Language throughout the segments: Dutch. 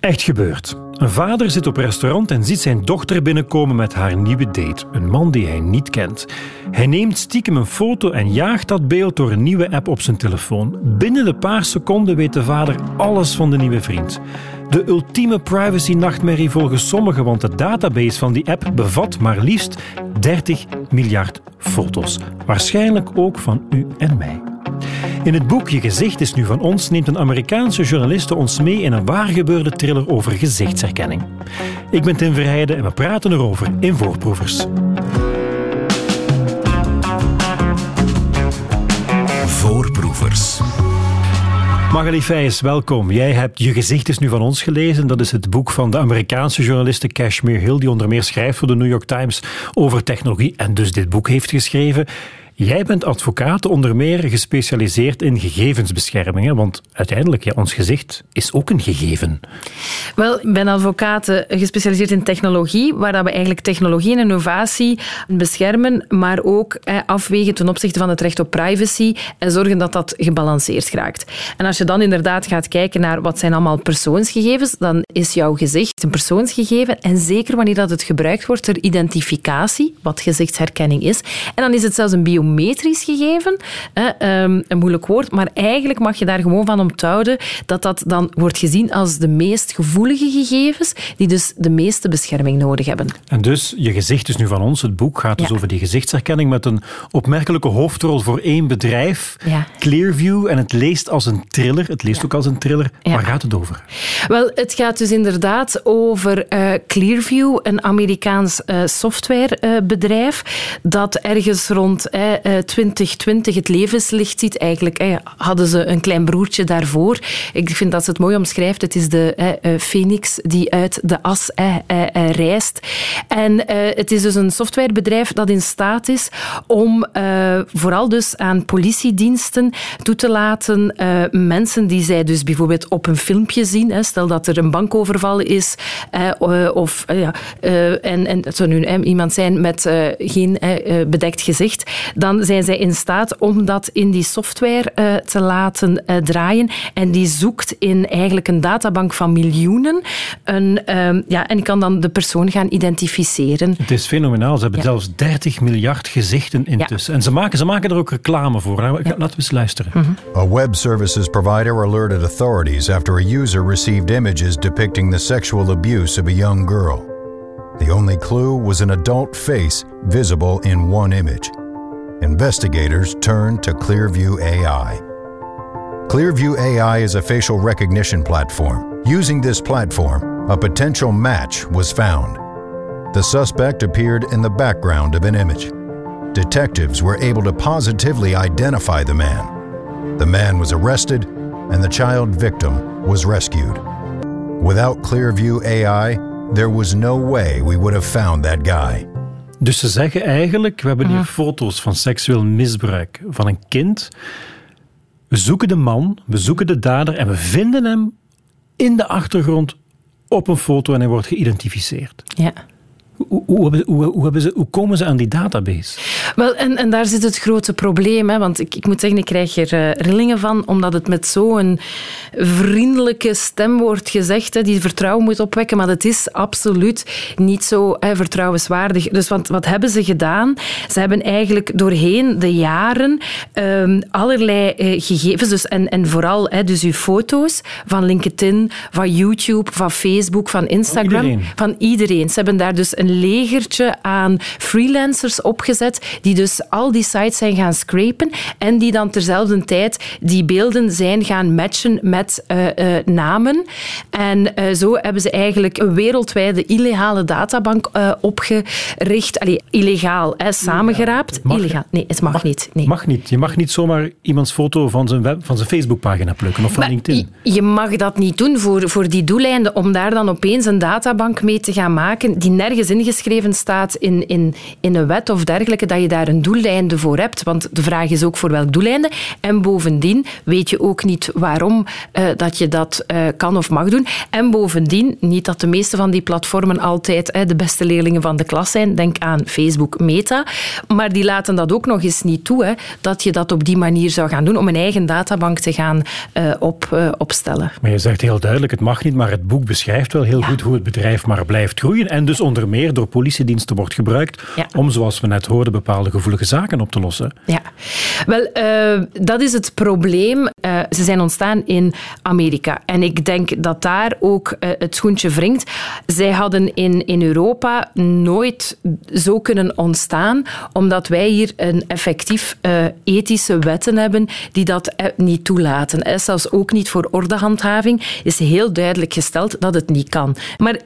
Echt gebeurd. Een vader zit op restaurant en ziet zijn dochter binnenkomen met haar nieuwe date. Een man die hij niet kent. Hij neemt stiekem een foto en jaagt dat beeld door een nieuwe app op zijn telefoon. Binnen de paar seconden weet de vader alles van de nieuwe vriend. De ultieme privacy-nachtmerrie volgens sommigen, want de database van die app bevat maar liefst 30 miljard foto's. Waarschijnlijk ook van u en mij. In het boek Je gezicht is nu van ons neemt een Amerikaanse journaliste ons mee in een waargebeurde thriller over gezichtsherkenning. Ik ben Tim Verheijden en we praten erover in Voorproevers. Voorproevers. Magali Feijs, welkom. Jij hebt Je gezicht is nu van ons gelezen. Dat is het boek van de Amerikaanse journaliste Kashmir Hill, die onder meer schrijft voor de New York Times over technologie en dus dit boek heeft geschreven. Jij bent advocaat, onder meer gespecialiseerd in gegevensbescherming. Want uiteindelijk, ja, ons gezicht is ook een gegeven. Wel, ik ben advocaat eh, gespecialiseerd in technologie, waar dat we eigenlijk technologie en innovatie beschermen, maar ook eh, afwegen ten opzichte van het recht op privacy en zorgen dat dat gebalanceerd raakt. En als je dan inderdaad gaat kijken naar wat zijn allemaal persoonsgegevens, dan is jouw gezicht een persoonsgegeven en zeker wanneer dat het gebruikt wordt ter identificatie, wat gezichtsherkenning is. En dan is het zelfs een biometrie biometrisch gegeven. Ehm, een moeilijk woord, maar eigenlijk mag je daar gewoon van onthouden dat dat dan wordt gezien als de meest gevoelige gegevens, die dus de meeste bescherming nodig hebben. En dus, je gezicht is nu van ons. Het boek gaat dus over die gezichtsherkenning met een opmerkelijke hoofdrol voor één bedrijf, Clearview. En het leest als een thriller. Het leest ook als een thriller. Waar gaat het over? Wel, het gaat dus inderdaad over uh, Clearview, een Amerikaans uh, softwarebedrijf dat ergens rond 2020 eh, het levenslicht ziet. Eigenlijk hadden ze een klein broertje daarvoor. Ik vind dat ze het mooi omschrijft. Het is de uh, phoenix die uit de as reist. En het is dus een softwarebedrijf dat in staat is om vooral dus aan politiediensten toe te laten mensen die zij dus bijvoorbeeld op een filmpje zien. Stel dat er een bankoverval is of en, en het zou nu iemand zijn met geen bedekt gezicht, dan zijn zij in staat om dat in die software uh, te laten uh, draaien. En die zoekt in eigenlijk een databank van miljoenen. Een, uh, ja, en kan dan de persoon gaan identificeren. Het is fenomenaal. Ze hebben ja. zelfs 30 miljard gezichten intussen. Ja. En ze maken, ze maken er ook reclame voor. Ja. Laten we eens luisteren. Mm -hmm. A web services provider alerted authorities after a user received images depicting the sexual abuse of a young girl. The only clue was an adult face visible in one image. Investigators turned to Clearview AI. Clearview AI is a facial recognition platform. Using this platform, a potential match was found. The suspect appeared in the background of an image. Detectives were able to positively identify the man. The man was arrested, and the child victim was rescued. Without Clearview AI, there was no way we would have found that guy. Dus ze zeggen eigenlijk, we hebben hier foto's van seksueel misbruik van een kind. We zoeken de man, we zoeken de dader en we vinden hem in de achtergrond op een foto en hij wordt geïdentificeerd. Ja. Hoe, hoe, hoe, hebben ze, hoe, komen ze aan die database? Wel, en, en daar zit het grote probleem. Hè, want ik, ik moet zeggen, ik krijg er uh, rillingen van, omdat het met zo'n vriendelijke stem wordt gezegd, hè, die vertrouwen moet opwekken. Maar het is absoluut niet zo hè, vertrouwenswaardig. Dus wat, wat hebben ze gedaan? Ze hebben eigenlijk doorheen de jaren um, allerlei uh, gegevens, dus, en, en vooral hè, dus uw foto's van LinkedIn, van YouTube, van Facebook, van Instagram. Van iedereen. Van iedereen. Ze hebben daar dus een legertje aan freelancers opgezet die dus al die sites zijn gaan scrapen en die dan terzelfde tijd die beelden zijn gaan matchen met uh, uh, namen. En uh, zo hebben ze eigenlijk een wereldwijde illegale databank opgericht. Allee, illegaal, hè, samengeraapt. Mag, illegaal. Nee, het mag, mag, niet. Nee. Mag niet. Je mag niet zomaar iemands foto van zijn, web, van zijn Facebookpagina plukken of van maar LinkedIn. Je mag dat niet doen voor, voor die doeleinden om daar dan opeens een databank mee te gaan maken die nergens in ingeschreven staat in, in, in een wet of dergelijke, dat je daar een doeleinde voor hebt. Want de vraag is ook voor welk doeleinde. En bovendien weet je ook niet waarom uh, dat je dat uh, kan of mag doen. En bovendien, niet dat de meeste van die platformen altijd uh, de beste leerlingen van de klas zijn. Denk aan Facebook Meta. Maar die laten dat ook nog eens niet toe, hè, dat je dat op die manier zou gaan doen, om een eigen databank te gaan op, opstellen. Maar je zegt heel duidelijk, het mag niet, maar het boek beschrijft wel heel goed hoe het bedrijf maar blijft groeien en dus onder meer door politiediensten wordt gebruikt om, zoals we net hoorden, bepaalde gevoelige zaken op te lossen. Ja, wel, uh, dat is het probleem. Uh, ze zijn ontstaan in Amerika. En ik denk dat daar ook uh, het schoentje wringt. Zij hadden in, in Europa nooit zo kunnen ontstaan, omdat wij hier een effectief ethische wetten hebben die dat niet toelaten. En zelfs ook niet voor ordehandhaving is heel duidelijk gesteld dat het niet kan. Maar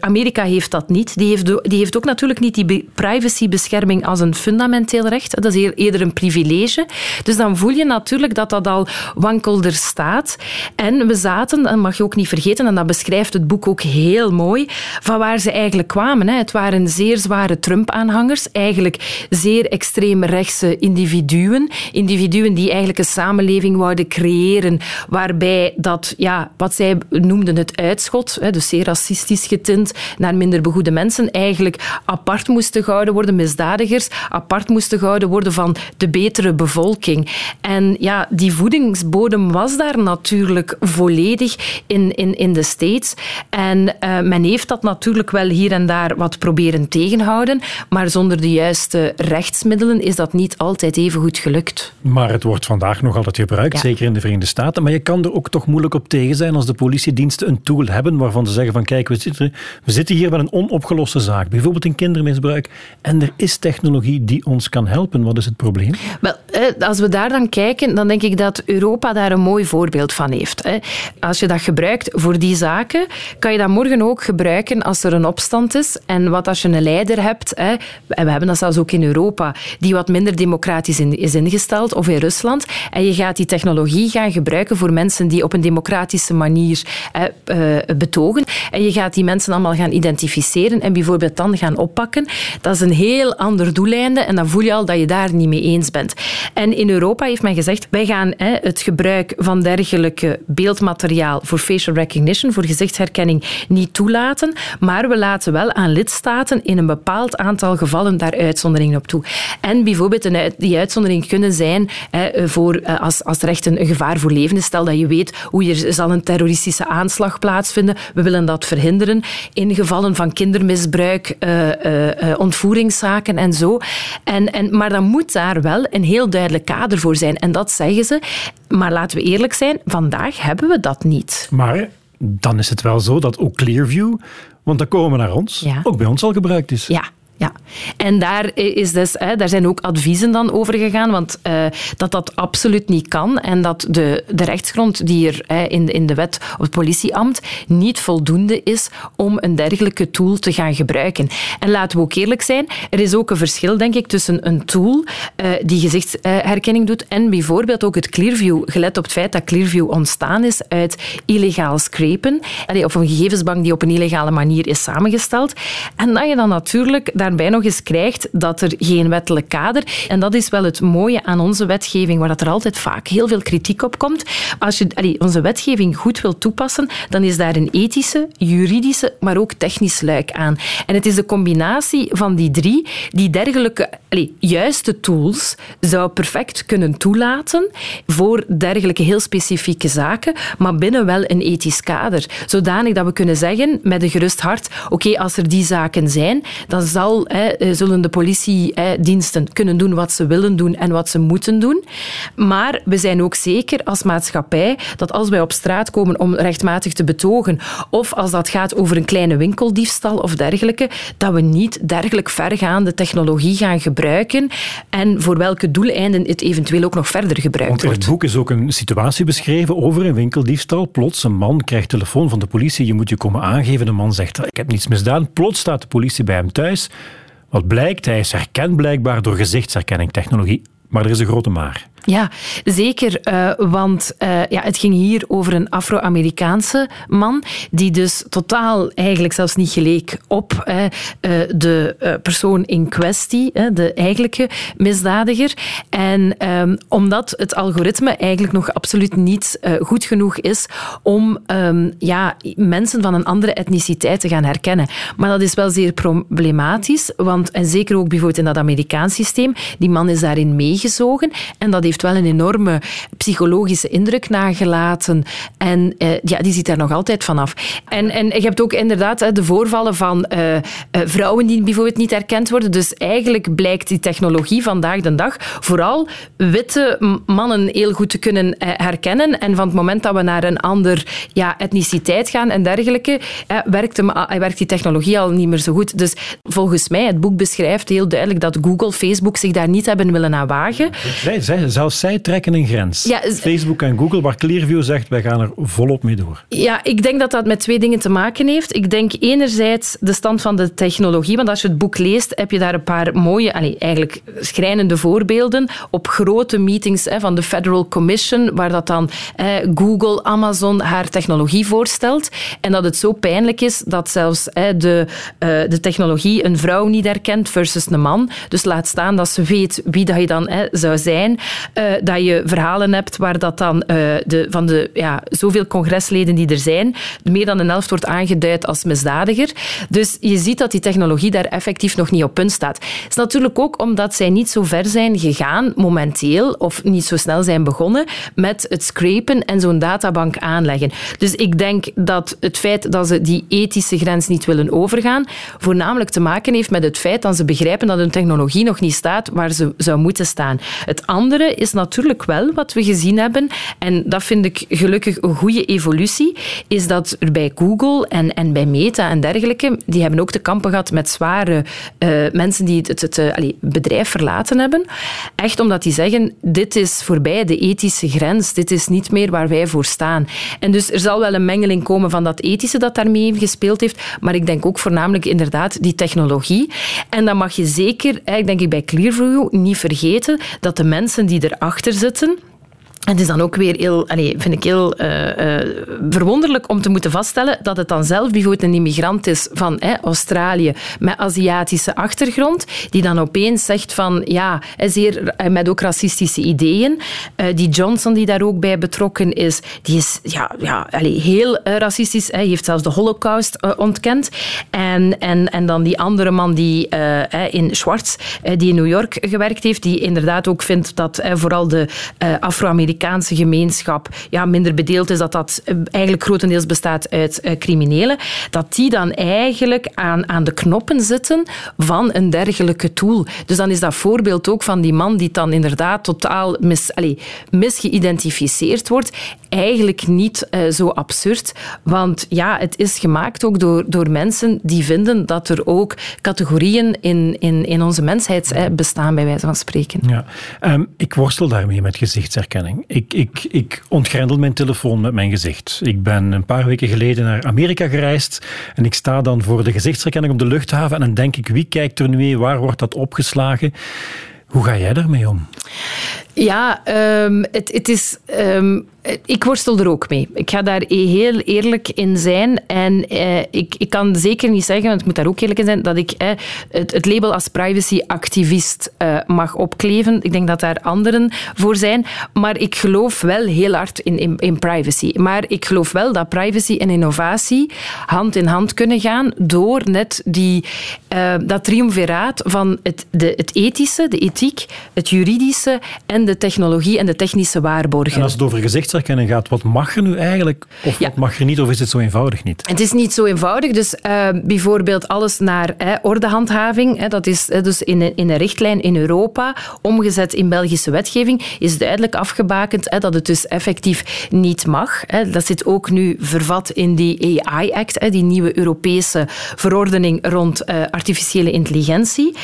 Amerika heeft dat niet. Die heeft, die heeft ook natuurlijk niet die privacybescherming als een fundamenteel recht. Dat is eerder een privilege. Dus dan voel je natuurlijk dat dat al wankelder staat. En we zaten, dat mag je ook niet vergeten, en dat beschrijft het boek ook heel mooi, van waar ze eigenlijk kwamen. Het waren zeer zware Trump-aanhangers, eigenlijk zeer extreemrechtse individuen. Individuen die eigenlijk een samenleving wouden creëren waarbij dat, ja, wat zij noemden het uitschot, dus zeer racistisch getint, naar minder begoede mensen, eigenlijk apart moesten gehouden worden, misdadigers, apart moesten gehouden worden van de betere bevolking. En ja, die voedingsbodem was daar natuurlijk volledig in, in, in de States. En uh, men heeft dat natuurlijk wel hier en daar wat proberen tegenhouden, maar zonder de juiste rechtsmiddelen is dat niet altijd even goed gelukt. Maar het wordt vandaag nog altijd gebruikt, zeker in de Verenigde Staten. Maar je kan er ook toch moeilijk op tegen zijn als de politiediensten een tool hebben waarvan ze zeggen van kijk, we zitten, we zitten hier met een onopgeloste zaak, bijvoorbeeld een kindermisbruik, en er is technologie die ons kan helpen. Wat is het probleem? Wel, als we daar dan kijken, dan denk ik dat Europa daar een mooi voorbeeld van heeft. Als je dat gebruikt voor die zaken, kan je dat morgen ook gebruiken als er een opstand is. En wat als je een leider hebt, en we hebben dat zelfs ook in Europa, die wat minder democratisch is ingesteld, of in Rusland, en je gaat die technologie gaan gebruiken voor mensen die op een democratische manier eh, betogen. En je gaat die mensen allemaal gaan identificeren en bijvoorbeeld dan gaan oppakken. Dat is een heel ander doeleinde en dan voel je al dat je daar niet mee eens bent. En in Europa heeft men gezegd, wij gaan hè, het gebruik van dergelijke beeldmateriaal voor facial recognition, voor gezichtsherkenning, niet toelaten, maar we laten wel aan lidstaten in een bepaald aantal gevallen daar uitzonderingen op toe. En bijvoorbeeld die uitzonderingen kunnen zijn hè, voor, eh, als, als er echt een gevaar voor leven is. Stel dat je weet hoe er zal een terroristische aanslag plaatsvinden. We willen dat verhinderen. In gevallen van kindermisbruik, uh, uh, ontvoeringszaken en zo. En, en, maar dan moet daar wel een heel duidelijk kader voor zijn. En dat zeggen ze. Maar laten we eerlijk zijn, vandaag hebben we dat niet. Maar dan is het wel zo dat ook Clearview, want dat komen naar ons, ook bij ons al gebruikt is. Ja, ja, en daar, is dus, hè, daar zijn ook adviezen dan over gegaan, want uh, dat dat absoluut niet kan en dat de, de rechtsgrond die er hè, in, in de wet op het politieambt niet voldoende is om een dergelijke tool te gaan gebruiken. En laten we ook eerlijk zijn, er is ook een verschil, denk ik, tussen een tool uh, die gezichtsherkenning doet en bijvoorbeeld ook het Clearview, gelet op het feit dat Clearview ontstaan is uit illegaal scrapen, of een gegevensbank die op een illegale manier is samengesteld. En dat je dan natuurlijk daarbij nog eens krijgt dat er geen wettelijk kader... En dat is wel het mooie aan onze wetgeving, waar dat er altijd vaak heel veel kritiek op komt. Als je onze wetgeving goed wil toepassen, dan is daar een ethische, juridische, maar ook technisch luik aan. En het is de combinatie van die drie die dergelijke juiste tools zou perfect kunnen toelaten voor dergelijke heel specifieke zaken, maar binnen wel een ethisch kader. Zodanig dat we kunnen zeggen, met een gerust hart, oké, als er die zaken zijn, dan zal eh, zullen de politiediensten kunnen doen wat ze willen doen en wat ze moeten doen. Maar we zijn ook zeker als maatschappij dat als wij op straat komen om rechtmatig te betogen, of als dat gaat over een kleine winkeldiefstal of dergelijke, dat we niet dergelijk vergaande technologie gaan gebruiken en voor welke doeleinden het eventueel ook nog verder gebruikt Want in het boek is ook een situatie beschreven over een winkeldiefstal. Plots, een man krijgt telefoon van de politie, je moet je komen aangeven. De man zegt, ik heb niets misdaan. Plots staat de politie bij hem thuis. Wat blijkt, hij is herkend blijkbaar door gezichtsherkenningtechnologie. Maar er is een grote maar. Ja, zeker. Uh, want uh, ja, het ging hier over een Afro-Amerikaanse man, die dus totaal eigenlijk zelfs niet geleek op uh, de persoon in kwestie, de eigenlijke misdadiger. En um, omdat het algoritme eigenlijk nog absoluut niet goed genoeg is om um, ja, mensen van een andere etniciteit te gaan herkennen. Maar dat is wel zeer problematisch, want en zeker ook bijvoorbeeld in dat Amerikaans systeem, die man is daarin meegezogen en dat heeft heeft wel een enorme psychologische indruk nagelaten. En uh, ja, die ziet daar nog altijd vanaf. En, en je hebt ook inderdaad de voorvallen van uh, uh, vrouwen die bijvoorbeeld niet herkend worden. Dus eigenlijk blijkt die technologie vandaag de dag vooral witte mannen heel goed te kunnen herkennen. En van het moment dat we naar een ander ja, etniciteit gaan en dergelijke, werkt, werkt die technologie al niet meer zo goed. Dus volgens mij, het boek beschrijft heel duidelijk dat Google, Facebook zich daar niet hebben willen aan wagen. Zelfs zij trekken een grens. Ja, Facebook en Google, waar Clearview zegt, wij gaan er volop mee door. Ja, ik denk dat dat met twee dingen te maken heeft. Ik denk enerzijds de stand van de technologie, want als je het boek leest, heb je daar een paar mooie, eigenlijk schrijnende voorbeelden op grote meetings hè, van de Federal Commission, waar dat dan Google, Amazon haar technologie voorstelt. En dat het zo pijnlijk is dat zelfs de, uh, de technologie een vrouw niet herkent versus een man. Dus laat staan dat ze weet wie dat je dan zou zijn. Uh, dat je verhalen hebt waar dat dan uh, de, van de ja, zoveel congresleden die er zijn, meer dan een helft wordt aangeduid als misdadiger. Dus je ziet dat die technologie daar effectief nog niet op punt staat. Het is natuurlijk ook omdat zij niet zo ver zijn gegaan momenteel, of niet zo snel zijn begonnen met het scrapen en zo'n databank aanleggen. Dus ik denk dat het feit dat ze die ethische grens niet willen overgaan, voornamelijk te maken heeft met het feit dat ze begrijpen dat hun technologie nog niet staat waar ze zou moeten staan. Het andere is natuurlijk wel wat we gezien hebben, en dat vind ik gelukkig een goede evolutie, is dat er bij Google en, en bij Meta en dergelijke, die hebben ook te kampen gehad met zware uh, mensen die het, het, uh, bedrijf verlaten hebben. Echt omdat die zeggen, dit is voorbij de ethische grens, dit is niet meer waar wij voor staan. En dus er zal wel een mengeling komen van dat ethische dat daarmee gespeeld heeft, maar ik denk ook voornamelijk inderdaad die technologie. En dan mag je zeker, eigenlijk denk ik bij Clearview, niet vergeten dat de mensen die erachter zitten, en het is dan ook weer heel, allez, vind ik heel uh, uh, verwonderlijk om te moeten vaststellen dat het dan zelf bijvoorbeeld een immigrant is van Australië met Aziatische achtergrond, die dan opeens zegt van ja, zeer, eh, met ook racistische ideeën. Die Johnson die daar ook bij betrokken is, die is ja, ja, allez, heel racistisch. Hij heeft zelfs de holocaust ontkend. En, en, en dan die andere man die in Schwartz, die in New York gewerkt heeft, die inderdaad ook vindt dat vooral de Afro-Amerikaanse Amerikaanse gemeenschap ja, minder bedeeld is, dat dat eh, eigenlijk grotendeels bestaat uit uh, criminelen, dat die dan eigenlijk aan, aan de knoppen zitten van een dergelijke tool. Dus dan is dat voorbeeld ook van die man die dan inderdaad totaal mis, allez, misgeïdentificeerd wordt, eigenlijk niet uh, zo absurd. Want ja, het is gemaakt ook door, door mensen die vinden dat er ook categorieën in, in, in onze mensheid bestaan, bij wijze van spreken. Ja. Um, ik worstel daarmee met gezichtsherkenning. Ik, ik, ik ontgrendel mijn telefoon met mijn gezicht. Ik ben een paar weken geleden naar Amerika gereisd en ik sta dan voor de gezichtsherkenning op de luchthaven en dan denk ik, wie kijkt er nu mee, waar wordt dat opgeslagen? Hoe ga jij daarmee om? Ja, um, het, is um, ik worstel er ook mee. Ik ga daar heel eerlijk in zijn. En eh, ik, ik kan zeker niet zeggen, want ik moet daar ook eerlijk in zijn, dat ik eh, het, het, label als privacy-activist eh, mag opkleven. Ik denk dat daar anderen voor zijn. Maar ik geloof wel heel hard in, in, in, privacy. Maar ik geloof wel dat privacy en innovatie hand in hand kunnen gaan door net die, eh, dat triumviraat van het, de, het ethische, de ethiek, het juridische en de technologie en de technische waarborgen. En als het over gezicht gaat, wat mag er nu eigenlijk of wat mag er niet? Of is het zo eenvoudig niet? Het is niet zo eenvoudig. Dus uh, bijvoorbeeld alles naar ordehandhaving, hè, dat is dus in een, in een richtlijn in Europa, omgezet in Belgische wetgeving, is duidelijk afgebakend hè, dat het dus effectief niet mag. Hè. Dat zit ook nu vervat in die AI-act, hè, die nieuwe Europese verordening rond uh, artificiële intelligentie.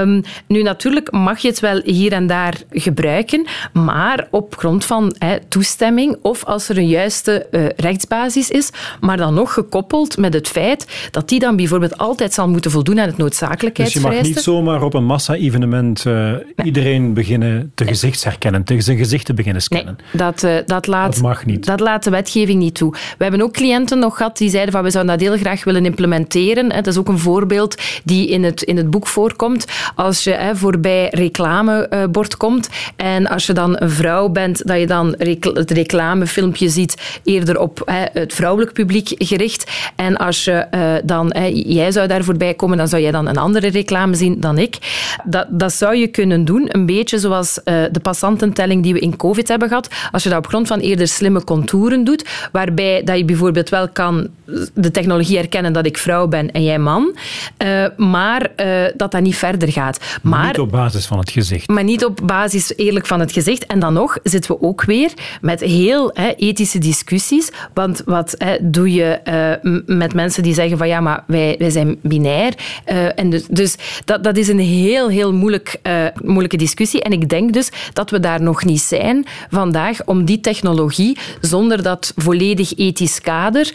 Um, nu, natuurlijk mag je het wel hier en daar gebruiken, maar op grond van hè, toestemming toestemming of als er een juiste uh, rechtsbasis is, maar dan nog gekoppeld met het feit dat die dan bijvoorbeeld altijd zal moeten voldoen aan het noodzakelijkheidsvereiste. Dus je mag niet zomaar op een massa-evenement uh, iedereen beginnen te gezichtsherkennen, tegen zijn gezicht te beginnen scannen. Nee, dat, uh, dat, laat, dat mag niet. Dat laat de wetgeving niet toe. We hebben ook cliënten nog gehad die zeiden van we zouden dat heel graag willen implementeren. Dat is ook een voorbeeld die in het, in het boek voorkomt. Als je voorbij reclamebord komt en als je dan een vrouw bent, dat je dan het reclamefilmpje ziet eerder op hè, het vrouwelijk publiek gericht. En als je uh, dan, hè, jij zou daar voorbij komen, dan zou jij dan een andere reclame zien dan ik. Dat, dat zou je kunnen doen, een beetje zoals uh, de passantentelling die we in COVID hebben gehad. Als je dat op grond van eerder slimme contouren doet, waarbij dat je bijvoorbeeld wel kan de technologie herkennen dat ik vrouw ben en jij man, uh, maar dat dat niet verder gaat. Maar, niet op basis van het gezicht. Maar niet op basis eerlijk van het gezicht. En dan nog zitten we ook weer met heel hè, ethische discussies. Want wat hè, doe je uh, met mensen die zeggen van ja, maar wij, wij zijn binair. Uh, en dus dus dat, dat is een heel, heel moeilijk, uh, moeilijke discussie. En ik denk dus dat we daar nog niet zijn vandaag om die technologie zonder dat volledig ethisch kader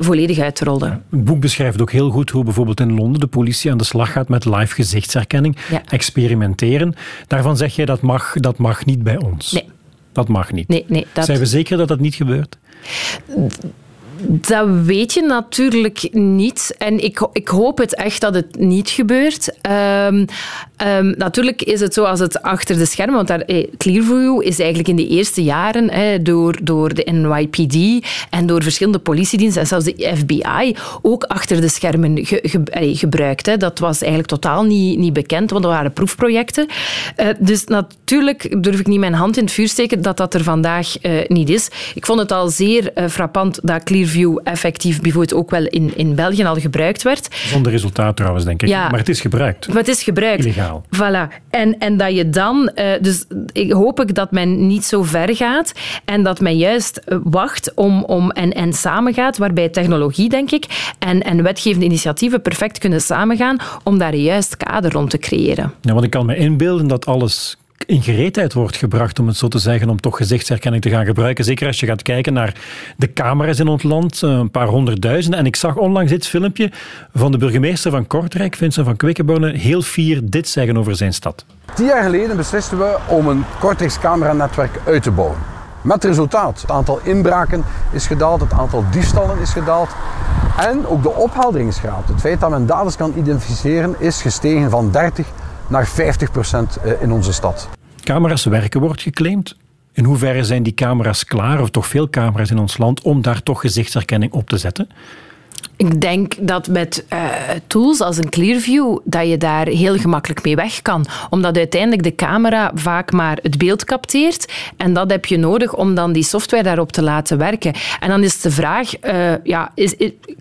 volledig uit te rollen. Ja, het boek beschrijft ook heel goed hoe bijvoorbeeld in Londen de politie aan de slag gaat met live gezichtsherkenning. Ja. Experimenteren. Daarvan zeg je dat mag, dat mag niet bij ons. Nee. Dat mag niet. Nee, nee, dat... Zijn we zeker dat dat niet gebeurt? Dat weet je natuurlijk niet. En ik, ik hoop het echt dat het niet gebeurt. Um, um, natuurlijk is het zo als het achter de schermen, want daar, eh, Clearview is eigenlijk in de eerste jaren eh, door, door de NYPD en door verschillende politiediensten en zelfs de FBI ook achter de schermen ge, ge, eh, gebruikt. Hè. Dat was eigenlijk totaal niet, niet bekend, want dat waren proefprojecten. Uh, dus natuurlijk durf ik niet mijn hand in het vuur steken dat dat er vandaag uh, niet is. Ik vond het al zeer frappant dat Clearview Effectief bijvoorbeeld ook wel in, in België al gebruikt werd. Zonder resultaat trouwens, denk ik. Ja, maar het is gebruikt. Maar het is gebruikt. Illegaal. Voilà. En, en dat je dan... Uh, dus ik hoop ik dat men niet zo ver gaat en dat men juist eh, wacht om, om en, en samengaat, waarbij technologie, denk ik, en, en wetgevende initiatieven perfect kunnen samengaan om daar een juist kader rond te creëren. Ja, want ik kan me inbeelden dat alles in gereedheid wordt gebracht, om het zo te zeggen, om toch gezichtsherkenning te gaan gebruiken. Zeker als je gaat kijken naar de camera's in ons land, eh, een paar honderdduizenden. En ik zag onlangs dit filmpje van de burgemeester van Kortrijk, Vincent van Quickenborne, heel fier dit zeggen over zijn stad. Tien jaar geleden beslisten we om een Kortrijks cameranetwerk uit te bouwen. Met resultaat. Het aantal inbraken is gedaald, het aantal diefstallen is gedaald. En ook de ophelderingsgraad, het feit dat men daders kan identificeren, is gestegen van 30 naar 50 procent eh, in onze stad. Camera's werken wordt geclaimd. In hoeverre zijn die camera's klaar, of toch veel camera's in ons land, om daar toch gezichtsherkenning op te zetten? Ik denk dat met uh, tools als een Clearview dat je daar heel gemakkelijk mee weg kan. Omdat uiteindelijk de camera vaak maar het beeld capteert. En dat heb je nodig om dan die software daarop te laten werken. En dan is de vraag, uh, ja, is,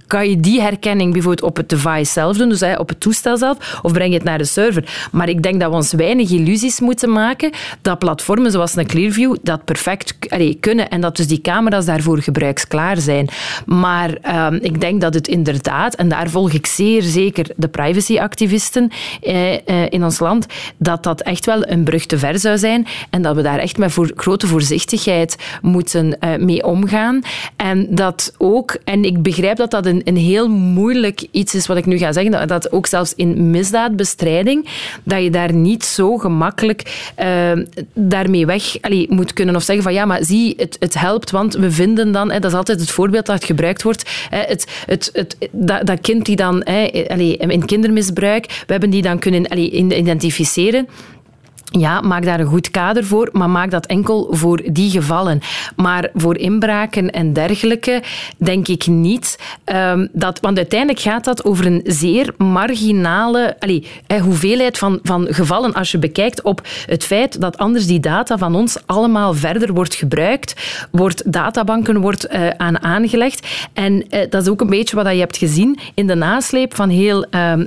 kan je die herkenning bijvoorbeeld op het device zelf doen, dus op het toestel zelf, of breng je het naar de server? Maar ik denk dat we ons weinig illusies moeten maken dat platformen zoals een Clearview dat perfect kunnen en dat dus die camera's daarvoor gebruiksklaar zijn. Maar uh, ik denk dat het inderdaad, en daar volg ik zeer zeker de privacyactivisten eh, eh, in ons land, dat dat echt wel een brug te ver zou zijn en dat we daar echt met grote voorzichtigheid moeten eh, mee omgaan. En dat ook, en ik begrijp dat dat een, een heel moeilijk iets is wat ik nu ga zeggen, dat, dat ook zelfs in misdaadbestrijding, dat je daar niet zo gemakkelijk uh, daarmee weg moet kunnen of zeggen van ja, maar zie, het, het helpt, want we vinden dan, hè, dat is altijd het voorbeeld dat gebruikt wordt, het, het, dat, dat kind die dan in kindermisbruik, we hebben die dan kunnen identificeren. Ja, maak daar een goed kader voor, maar maak dat enkel voor die gevallen. Maar voor inbraken en dergelijke denk ik niet. Um, dat, want uiteindelijk gaat dat over een zeer marginale allee, hoeveelheid van, van gevallen als je bekijkt op het feit dat anders die data van ons allemaal verder wordt gebruikt, wordt databanken wordt, uh, aan aangelegd. En uh, dat is ook een beetje wat je hebt gezien in de nasleep van heel um,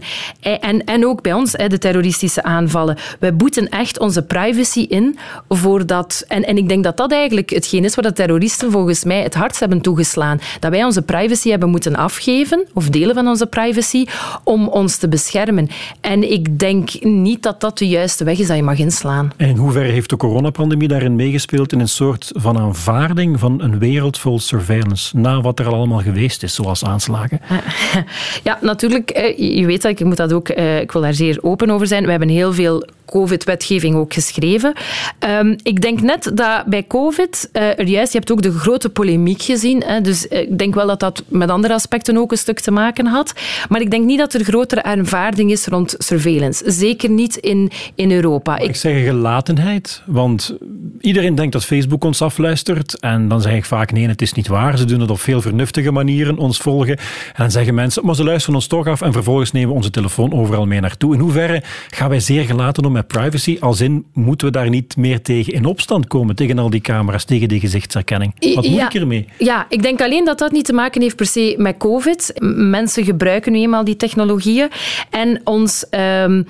9-11. En, en ook bij ons, de terroristische aanvallen wij boeten echt onze privacy in voordat... En, en ik denk dat dat eigenlijk hetgeen is waar de terroristen volgens mij het hardst hebben toegeslaan. Dat wij onze privacy hebben moeten afgeven, of delen van onze privacy, om ons te beschermen. En ik denk niet dat dat de juiste weg is dat je mag inslaan. En in hoeverre heeft de coronapandemie daarin meegespeeld in een soort van aanvaarding van een wereld vol surveillance, na wat er al allemaal geweest is, zoals aanslagen? Ja, natuurlijk. Je weet dat, ik moet dat ook, eh, ik wil daar zeer open over zijn. We hebben heel veel COVID-wetgeving ook geschreven. Um, ik denk net dat bij COVID, juist, je hebt ook de grote polemiek gezien. Hè, dus eh, ik denk wel dat dat met andere aspecten ook een stuk te maken had. Maar ik denk niet dat er grotere aanvaarding is rond surveillance. Zeker niet in, in Europa. Ik, ik zeg gelatenheid, want iedereen denkt dat Facebook ons afluistert. En dan zeg ik vaak, nee, het is niet waar. Ze doen het op veel vernuftige manieren, ons volgen. En dan zeggen mensen, maar ze luisteren ons toch af en vervolgens nemen we onze telefoon overal mee naartoe. In hoeverre gaan wij zeer gelaten om met privacy? Als in, moeten we daar niet meer tegen in opstand komen, tegen al die camera's, tegen die gezichtsherkenning? Wat moet ik ermee? Ja, ik denk alleen dat dat niet te maken heeft per se met COVID. Mensen gebruiken nu eenmaal die technologieën. En ons um,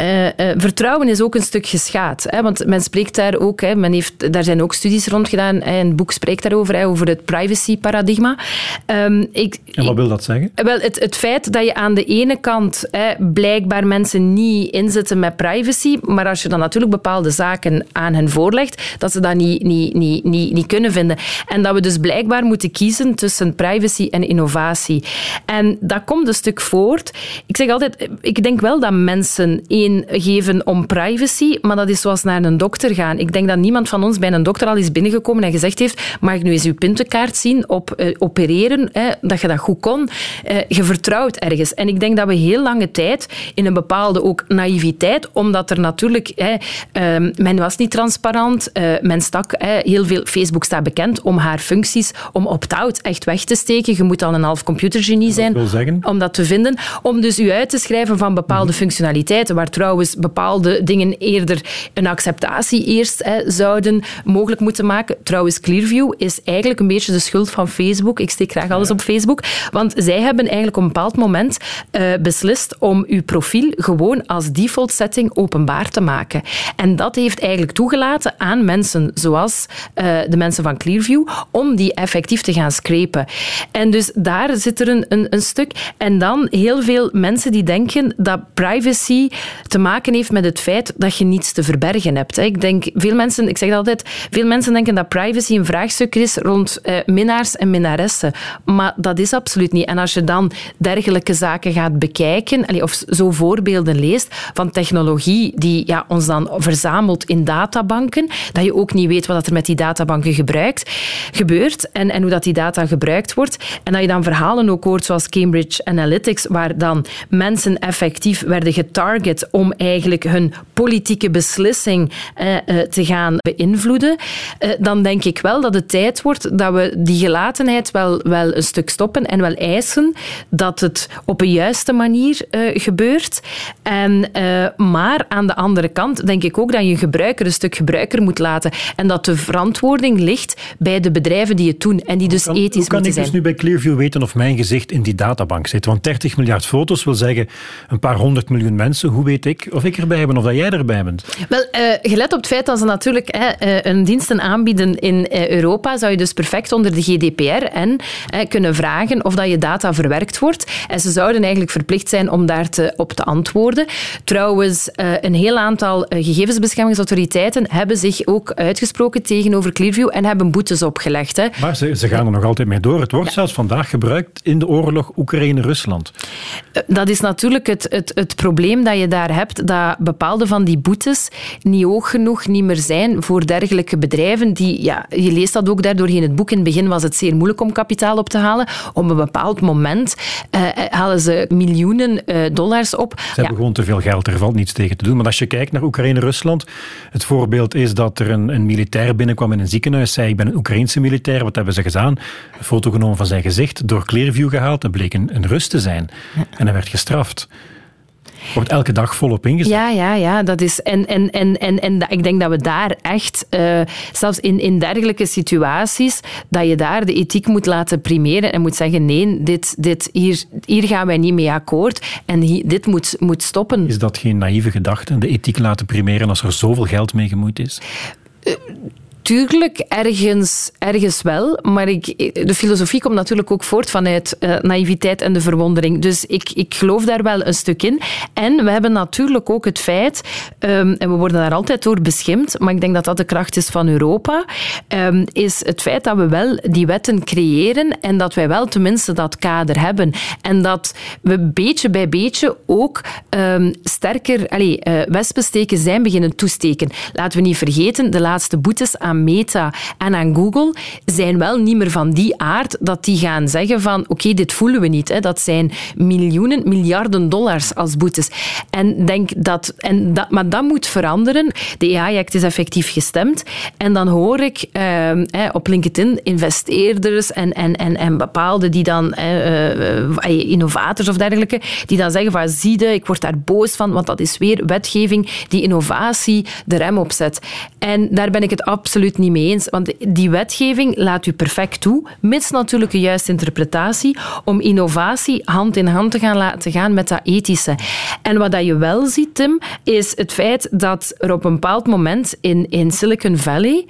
uh, uh, vertrouwen is ook een stuk geschaad. Hè, want men spreekt daar ook, hè, men heeft, daar zijn ook studies rond gedaan. Hè, een boek spreekt daarover, hè, over het privacy-paradigma. Um, ik, en wat wil dat zeggen? Wel, het, het feit dat je aan de ene kant hè, blijkbaar mensen niet inzetten met privacy, maar als je dan natuurlijk bepaalde zaken aan hen voorlegt, dat ze dat niet, niet, niet, niet, niet kunnen vinden. En dat we dus blijkbaar moeten kiezen tussen privacy en innovatie. En dat komt een stuk voort. Ik zeg altijd, ik denk wel dat mensen één geven om privacy, maar dat is zoals naar een dokter gaan. Ik denk dat niemand van ons bij een dokter al is binnengekomen en gezegd heeft mag ik nu eens uw puntenkaart zien op uh, opereren, hè, dat je dat goed kon. Uh, je vertrouwt ergens. En ik denk dat we heel lange tijd in een bepaalde ook naïviteit, omdat er natuurlijk, hè, uh, men was niet transparant, uh, men stak heel veel, Facebook staat bekend om haar functies, om opt-out echt weg te steken. Je moet al een half computergenie zijn om dat te vinden. Om dus u uit te schrijven van bepaalde mm -hmm. functionaliteiten, waar trouwens bepaalde dingen eerder een acceptatie eerst hè, zouden mogelijk moeten maken. Trouwens, Clearview is eigenlijk een beetje de schuld van Facebook. Ik steek graag alles ja. op Facebook. Want zij hebben eigenlijk op een bepaald moment uh, beslist om uw profiel gewoon als default setting openbaar te maken. En dat heeft eigenlijk toegelaten aan mensen zoals uh, de mensen van Clearview om die effectief te gaan scrapen. En dus daar zit er een, een, een stuk. En dan heel veel mensen die denken dat privacy te maken heeft met het feit dat je niets te verbergen hebt. Ik denk, veel mensen, ik zeg altijd, veel mensen denken dat privacy een vraagstuk is rond eh, minnaars en minnaressen. Maar dat is absoluut niet. En als je dan dergelijke zaken gaat bekijken, of zo voorbeelden leest van technologie die ja, ons dan verzamelt in databanken, dat je ook niet weet wat er met die databanken gebruikt, gebeurt en, en hoe dat die data gebruikt wordt. En dat je dan verhalen ook hoort zoals Cambridge Analytics, waar dan mensen effectief werden getarget om eigenlijk hun politieke beslissing eh, eh, te gaan beïnvloeden, eh, dan denk ik wel dat het tijd wordt dat we die gelatenheid wel, wel een stuk stoppen en wel eisen dat het op een juiste manier uh, gebeurt. En, uh, maar aan de andere kant denk ik ook dat je gebruiker een stuk gebruiker moet laten en dat de verantwoording ligt bij de bedrijven die het doen en die dus kan, ethisch moeten zijn. Hoe kan ik dus nu bij Clearview weten of mijn gezicht in die databank zit? Want 30 miljard foto's wil zeggen een paar honderd miljoen mensen. Hoe weet ik of ik erbij ben of dat jij erbij bent? Wel, uh, gelet op het feit dat ze natuurlijk uh, een diensten aanbieden in uh, Europa, zou je dus perfect onder de GDPR en kunnen vragen of dat je data verwerkt wordt. En ze zouden eigenlijk verplicht zijn om daar te, op te antwoorden. Trouwens, een heel aantal gegevensbeschermingsautoriteiten hebben zich ook uitgesproken tegenover Clearview en hebben boetes opgelegd. Hè. Maar ze, ze, gaan er nog altijd mee door. Het wordt ja. zelfs vandaag gebruikt in de oorlog Oekraïne-Rusland. Dat is natuurlijk het, het, het probleem dat je daar hebt, dat bepaalde van die boetes niet hoog genoeg niet meer zijn voor dergelijke bedrijven. Die, ja, je leest dat ook daardoor in het boek. In het begin was het zeer moeilijk om kapitaal op te halen. Op een bepaald moment uh, halen ze miljoenen uh, dollars op. Ze hebben ja. gewoon te veel geld, er valt niets tegen te doen. Maar als je kijkt naar Oekraïne-Rusland, het voorbeeld is dat er een, een militair binnenkwam in een ziekenhuis, zei ik ben een Oekraïense militair, wat hebben ze gedaan? Een foto genomen van zijn gezicht, door Clearview gehaald, en bleek een, een Rus te zijn. Ja. En hij werd gestraft. Wordt elke dag volop ingezet. Ja, ja, ja. Dat is, en, en, en, en, en ik denk dat we daar echt, uh, zelfs in, in dergelijke situaties, dat je daar de ethiek moet laten primeren en moet zeggen, nee, dit, dit, hier, hier gaan wij niet mee akkoord en hier, dit moet, moet stoppen. Is dat geen naïeve gedachte, de ethiek laten primeren als er zoveel geld mee gemoeid is? Tuurlijk, ergens, ergens wel. Maar ik, de filosofie komt natuurlijk ook voort vanuit uh, naïviteit en de verwondering. Dus ik, ik geloof daar wel een stuk in. En we hebben natuurlijk ook het feit, um, en we worden daar altijd door beschimd, maar ik denk dat dat de kracht is van Europa, um, is het feit dat we wel die wetten creëren en dat wij wel tenminste dat kader hebben. En dat we beetje bij beetje ook um, sterker allez, uh, wespensteken zijn beginnen toesteken. Laten we niet vergeten, de laatste boetes aan Meta en aan Google zijn wel niet meer van die aard dat die gaan zeggen van oké, dit voelen we niet. Hè. Dat zijn miljoenen, miljarden dollars als boetes. En denk dat, en dat, maar dat moet veranderen. De AI-act is effectief gestemd. En dan hoor ik uh, op LinkedIn investeerders en, en, en, en bepaalde die dan, uh, innovators of dergelijke, die dan zeggen van zie je, ik word daar boos van, want dat is weer wetgeving die innovatie de rem opzet. En daar ben ik het absoluut niet mee eens. Want die wetgeving laat u perfect toe, mits natuurlijk een juiste interpretatie, om innovatie hand in hand te gaan laten gaan met dat ethische. En wat dat je wel ziet, Tim, is het feit dat er op een bepaald moment in, in Silicon Valley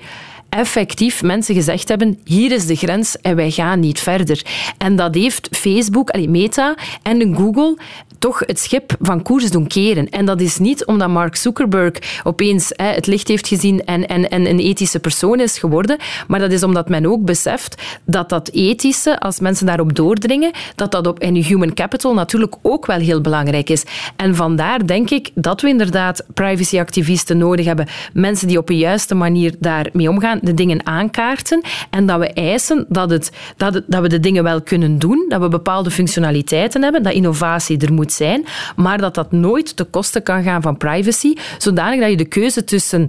effectief mensen gezegd hebben: hier is de grens en wij gaan niet verder. En dat heeft Facebook, Meta en Google toch het schip van koers doen keren. En dat is niet omdat Mark Zuckerberg opeens het licht heeft gezien en, en, en een ethische persoon is geworden, maar dat is omdat men ook beseft dat dat ethische, als mensen daarop doordringen, dat dat op in human capital natuurlijk ook wel heel belangrijk is. En vandaar denk ik dat we inderdaad privacyactivisten nodig hebben, mensen die op een juiste manier daarmee omgaan, de dingen aankaarten en dat we eisen dat, het, dat, het, dat we de dingen wel kunnen doen, dat we bepaalde functionaliteiten hebben, dat innovatie er moet zijn, maar dat dat nooit te kosten kan gaan van privacy, zodanig dat je de keuze tussen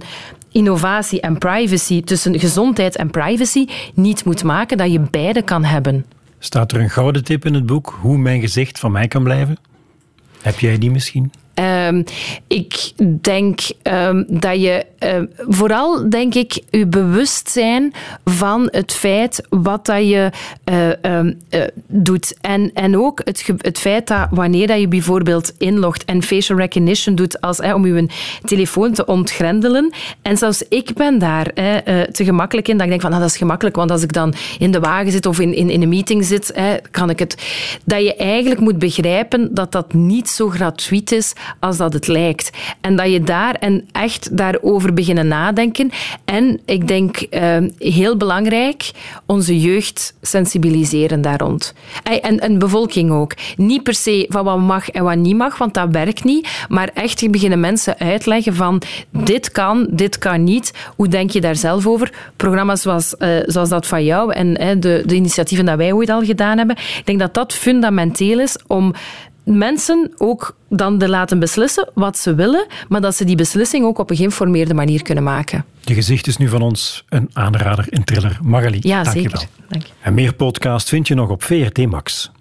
innovatie en privacy, tussen gezondheid en privacy, niet moet maken, dat je beide kan hebben. Staat er een gouden tip in het boek hoe mijn gezicht van mij kan blijven? Heb jij die misschien? Um, ik denk um, dat je uh, vooral, denk ik, je bewust zijn van het feit wat dat je um, uh, doet. En, en ook het, het feit dat wanneer dat je bijvoorbeeld inlogt en facial recognition doet als, om je telefoon te ontgrendelen. En zelfs ik ben daar te gemakkelijk in. Dat ik denk van, nou, dat is gemakkelijk, want als ik dan in de wagen zit of in, in, in een meeting zit, kan ik het... Dat je eigenlijk moet begrijpen dat dat niet zo gratuit is als dat het lijkt. En dat je daar en echt daarover beginnen nadenken. En ik denk, uh, heel belangrijk, onze jeugd sensibiliseren daar rond. En, en bevolking ook. Niet per se van wat mag en wat niet mag, want dat werkt niet. Maar echt beginnen mensen uitleggen van dit kan, dit kan niet. Hoe denk je daar zelf over? Programma's zoals, uh, zoals dat van jou en de, de initiatieven dat wij ooit al gedaan hebben. Ik denk dat dat fundamenteel is om mensen ook dan te laten beslissen wat ze willen, maar dat ze die beslissing ook op een geïnformeerde manier kunnen maken. Je gezicht is nu van ons een aanrader in Triller. Magali, ja, dank zeker. je wel. Dank je. En meer podcast vind je nog op VRT Max.